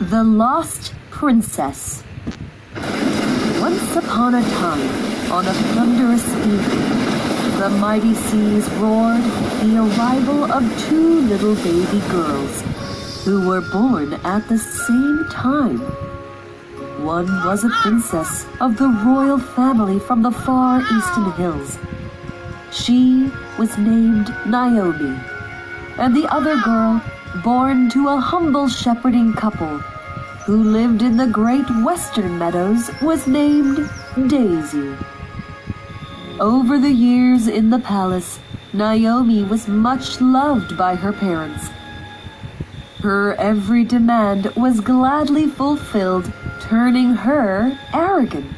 The Lost Princess. Once upon a time, on a thunderous evening, the mighty seas roared the arrival of two little baby girls who were born at the same time. One was a princess of the royal family from the far eastern hills. She was named Naomi, and the other girl born to a humble shepherding couple who lived in the great western meadows, was named Daisy. Over the years in the palace, Naomi was much loved by her parents. Her every demand was gladly fulfilled, turning her arrogant.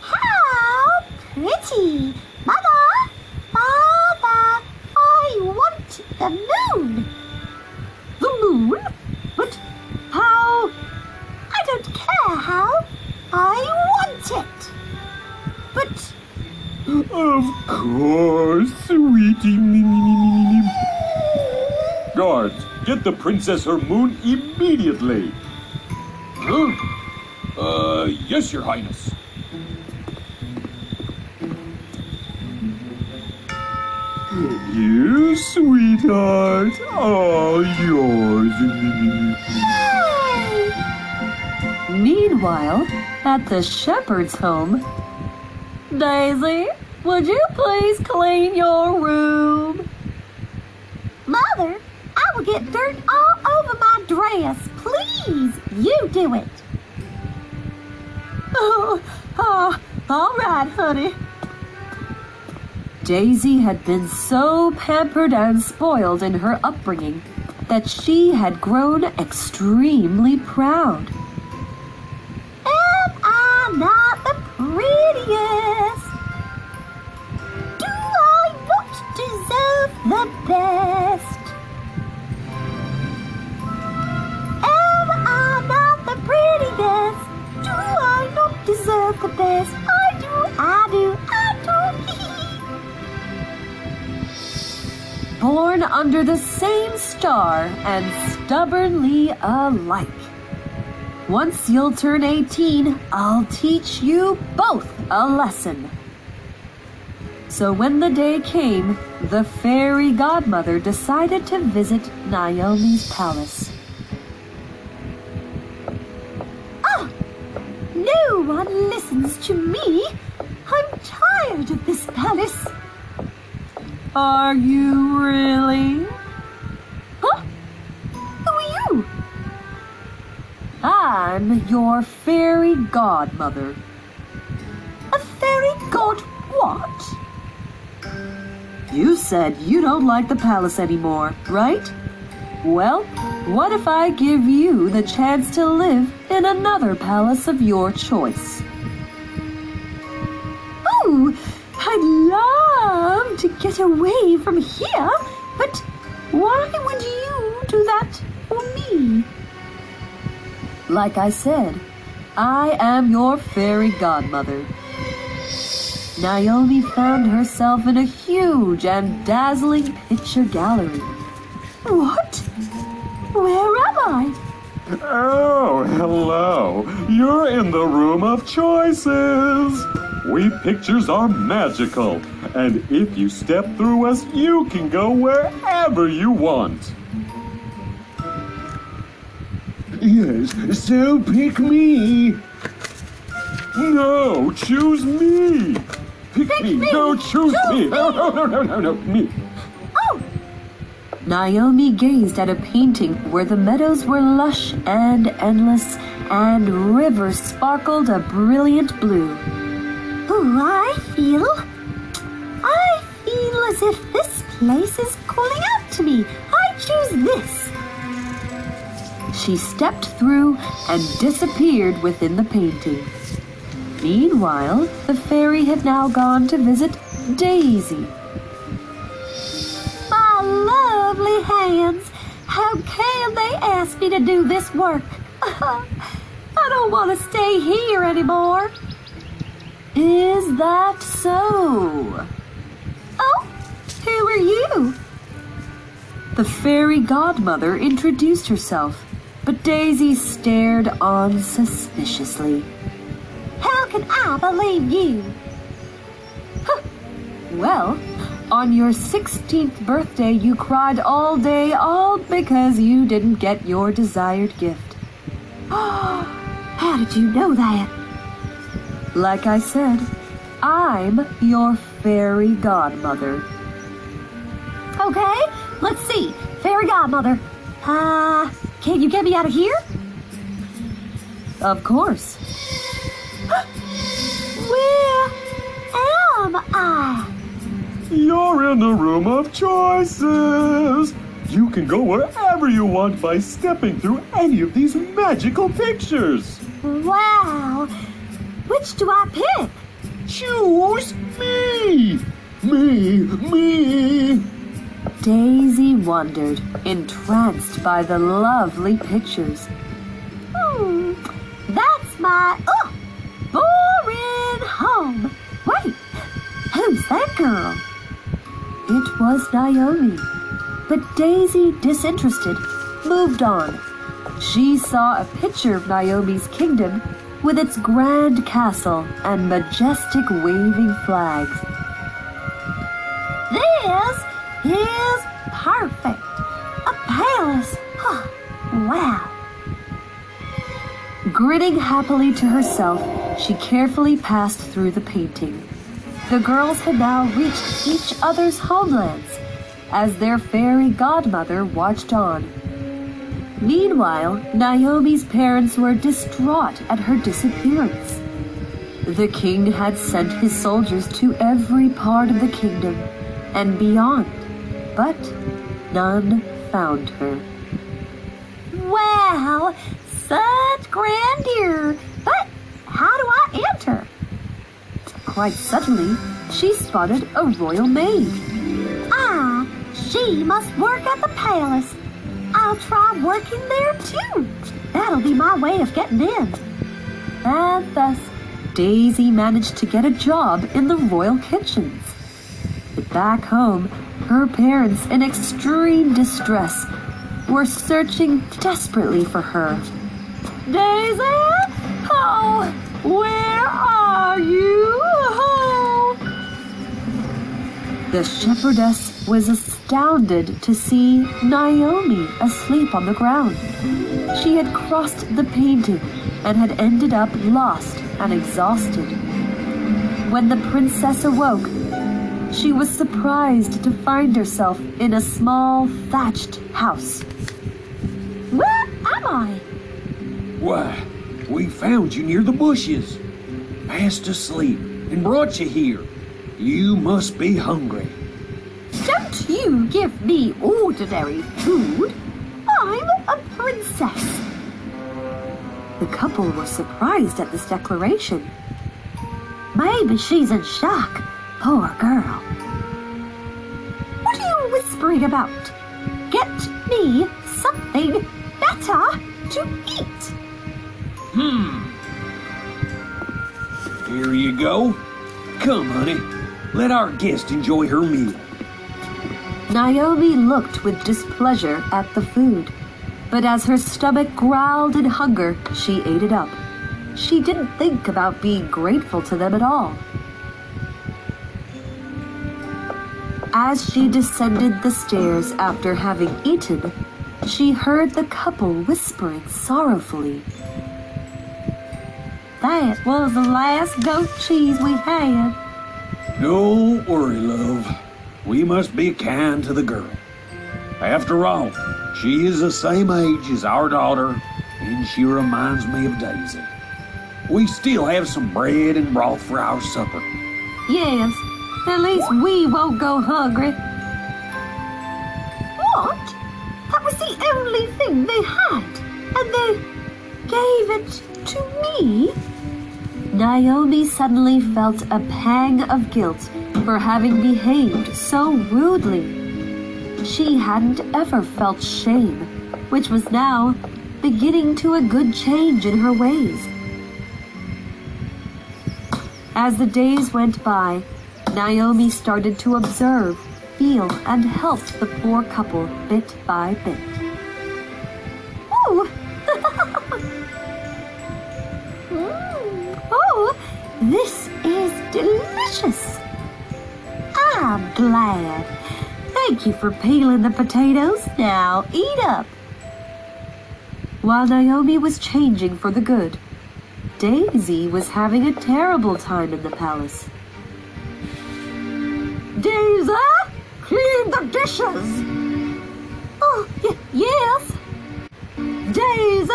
How pretty! I want it. But Of course, sweetie. Guards, get the princess her moon immediately. Huh? Uh, yes, your highness. You, sweetheart, all yours. Meanwhile, at the shepherd's home, Daisy, would you please clean your room? Mother, I will get dirt all over my dress. Please, you do it. Oh, oh, all right, honey. Daisy had been so pampered and spoiled in her upbringing that she had grown extremely proud. Star and stubbornly alike. Once you'll turn 18, I'll teach you both a lesson. So when the day came, the fairy godmother decided to visit Naomi's palace. Oh, no one listens to me. I'm tired of this palace. Are you really? I'm your fairy godmother. A fairy god what? You said you don't like the palace anymore, right? Well, what if I give you the chance to live in another palace of your choice? Oh, I'd love to get away from here, but why would you do that for me? Like I said, I am your fairy godmother. Naomi found herself in a huge and dazzling picture gallery. What? Where am I? Oh, hello. You're in the room of choices. We pictures are magical, and if you step through us, you can go wherever you want. Yes, so pick me. No, choose me. Pick, me. me. No, choose, Choose me. me. No, no, no, no, no, no, me. Oh, Naomi gazed at a painting where the meadows were lush and endless, and rivers sparkled a brilliant blue. oh, I feel. I feel as if this place is calling out to me. I choose this. She stepped through and disappeared within the painting. Meanwhile, the fairy had now gone to visit Daisy. My lovely hands. How can they ask me to do this work? I don't want to stay here anymore. Is that so? Oh, who are you? The fairy godmother introduced herself. But Daisy stared on suspiciously. How can I believe you? Well, on your 16th birthday, you cried all day, all because you didn't get your desired gift. How did you know that? Like I said, I'm your fairy godmother. Okay, let's see. Fairy godmother. Uh, can you get me out of here? Of course. Where am I? You're in the room of choices. You can go wherever you want by stepping through any of these magical pictures. Wow. Which do I pick? Choose me. Me, me. Daisy wondered, entranced by the lovely pictures. Hmm, that's my oh, boring home. Wait, who's that girl? It was Naomi. But Daisy, disinterested, moved on. She saw a picture of Naomi's kingdom with its grand castle and majestic waving flags. Is perfect. A palace. Huh. Wow. Grinning happily to herself, she carefully passed through the painting. The girls had now reached each other's homelands as their fairy godmother watched on. Meanwhile, Naomi's parents were distraught at her disappearance. The king had sent his soldiers to every part of the kingdom and beyond, but none found her. Wow, such grandeur. But how do I enter? Quite suddenly, she spotted a royal maid. Ah, she must work at the palace. I'll try working there too. That'll be my way of getting in. And thus, Daisy managed to get a job in the royal kitchens. But back home, her parents, in extreme distress, were searching desperately for her. Daisy? Oh, where are you? The shepherdess was astounded to see Naomi asleep on the ground. She had crossed the painting and had ended up lost and exhausted. When the princess awoke, she was surprised to find herself in a small thatched house. Where am I? Why, we found you near the bushes, fast asleep, and brought you here. You must be hungry. Don't you give me ordinary food. I'm a princess. The couple were surprised at this declaration. Maybe she's in shock. Poor girl. What are you whispering about? Get me something better to eat. Hmm. Here you go. Come, honey. Let our guest enjoy her meal. Naomi looked with displeasure at the food, but as her stomach growled in hunger, she ate it up. She didn't think about being grateful to them at all. As she descended the stairs after having eaten, she heard the couple whispering sorrowfully. That was the last goat cheese we had. Don't worry, love. We must be kind to the girl. After all, she is the same age as our daughter, and she reminds me of Daisy. We still have some bread and broth for our supper. Yes, at least we won't go hungry. What? That was the only thing they had, and they gave it to me? Naomi suddenly felt a pang of guilt for having behaved so rudely. She hadn't ever felt shame, which was now beginning to a good change in her ways. As the days went by, Naomi started to observe, feel, and help the poor couple bit by bit. Mm. Oh, this is delicious! I'm glad. Thank you for peeling the potatoes. Now eat up. While Naomi was changing for the good, Daisy was having a terrible time in the palace. Daisy, clean the dishes. Oh, yes. Daisy,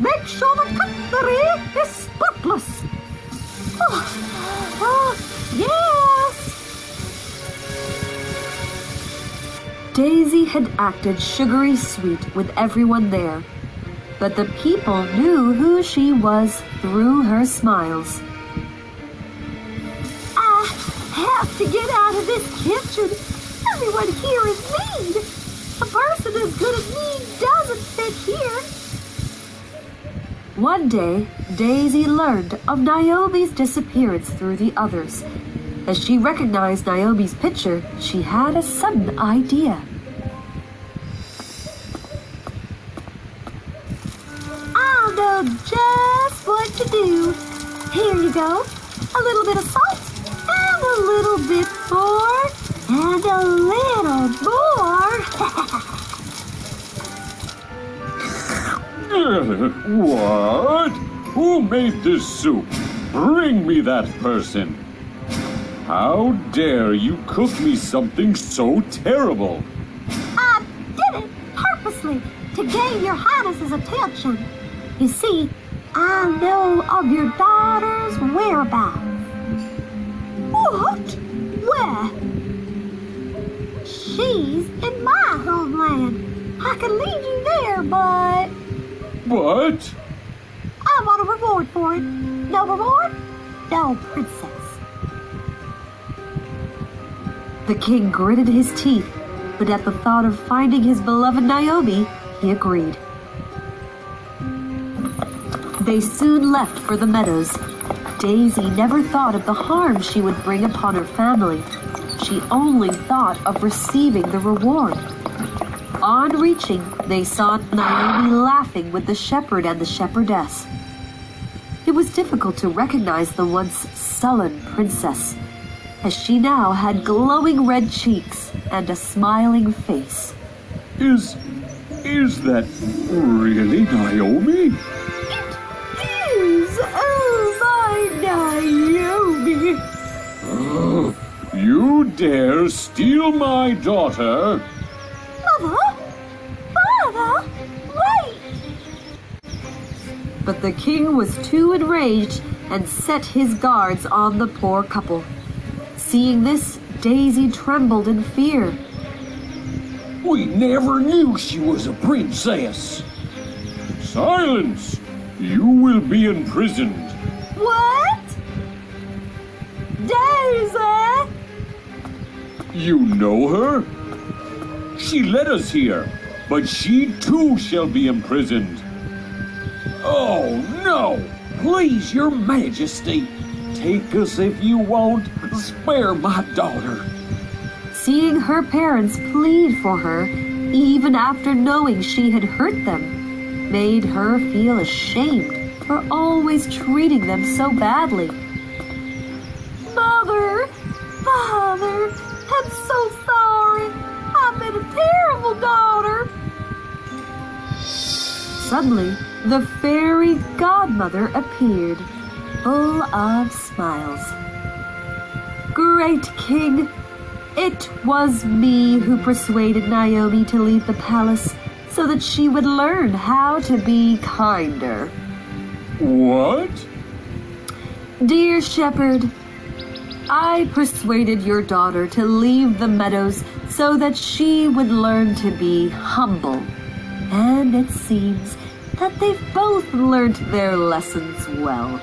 make sure the cutlery is spotless. Oh, oh, yes. Daisy had acted sugary sweet with everyone there, but the people knew who she was through her smiles. To get out of this kitchen. Everyone here is mean. A person as good as me doesn't fit here. One day, Daisy learned of Naomi's disappearance through the others. As she recognized Naomi's picture, she had a sudden idea. I know just what to do. Here you go. A little bit of salt, little bit more, and a little more. what? Who made this soup? Bring me that person. How dare you cook me something so terrible? I did it purposely to gain your highness's attention. You see, I know of your daughter's whereabouts. What? Where? She's in my homeland. I can lead you there, but But I want a reward for it. No reward? No princess. The king gritted his teeth, but at the thought of finding his beloved Naomi, he agreed. They soon left for the meadows. Daisy never thought of the harm she would bring upon her family. She only thought of receiving the reward. On reaching, they saw Naomi laughing with the shepherd and the shepherdess. It was difficult to recognize the once sullen princess, as she now had glowing red cheeks and a smiling face. is is that really Naomi? Dare steal my daughter? Mother? Father? Wait! But the king was too enraged and set his guards on the poor couple. Seeing this, Daisy trembled in fear. We never knew she was a princess. Silence! You will be imprisoned. What? You know her? She led us here, but she too shall be imprisoned. Oh, no! Please, your majesty, take us if you won't. Spare my daughter. Seeing her parents plead for her, even after knowing she had hurt them, made her feel ashamed for always treating them so badly. Suddenly, the fairy godmother appeared, full of smiles. Great king! It was me who persuaded Naomi to leave the palace so that she would learn how to be kinder. What? Dear shepherd, I persuaded your daughter to leave the meadows so that she would learn to be humble. And it seems that they've both learnt their lessons well.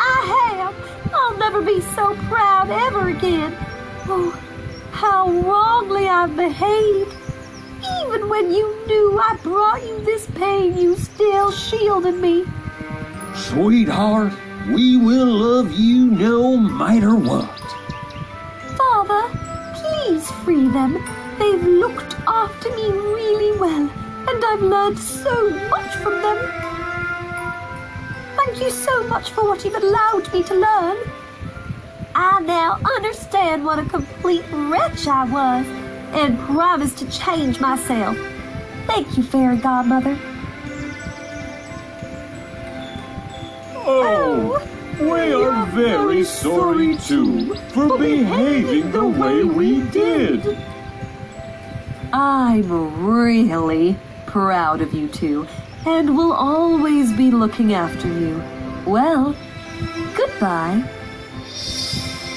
I have. I'll never be so proud ever again. Oh, how wrongly I've behaved. Even when you knew I brought you this pain, you still shielded me. Sweetheart, we will love you no matter what. Father, please free them. They've looked after me really well, and I've learned so much from them. Thank you so much for what you've allowed me to learn. I now understand what a complete wretch I was and promise to change myself. Thank you, Fairy Godmother. Oh, oh we are very sorry too for behaving the way we did. I'm really proud of you two and will always be looking after you. Well, goodbye.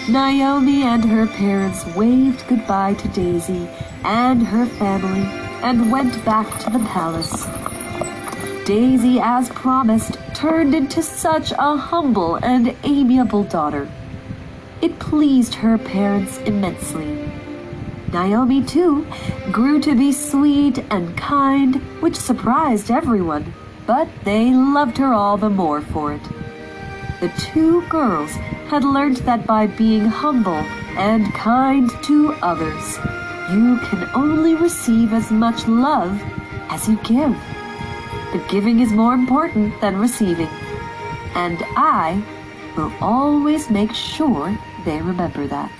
Naomi and her parents waved goodbye to Daisy and her family and went back to the palace. Daisy, as promised, turned into such a humble and amiable daughter. It pleased her parents immensely. Naomi, too, grew to be sweet and kind, which surprised everyone, but they loved her all the more for it. The two girls had learned that by being humble and kind to others, you can only receive as much love as you give. But giving is more important than receiving. And I will always make sure they remember that.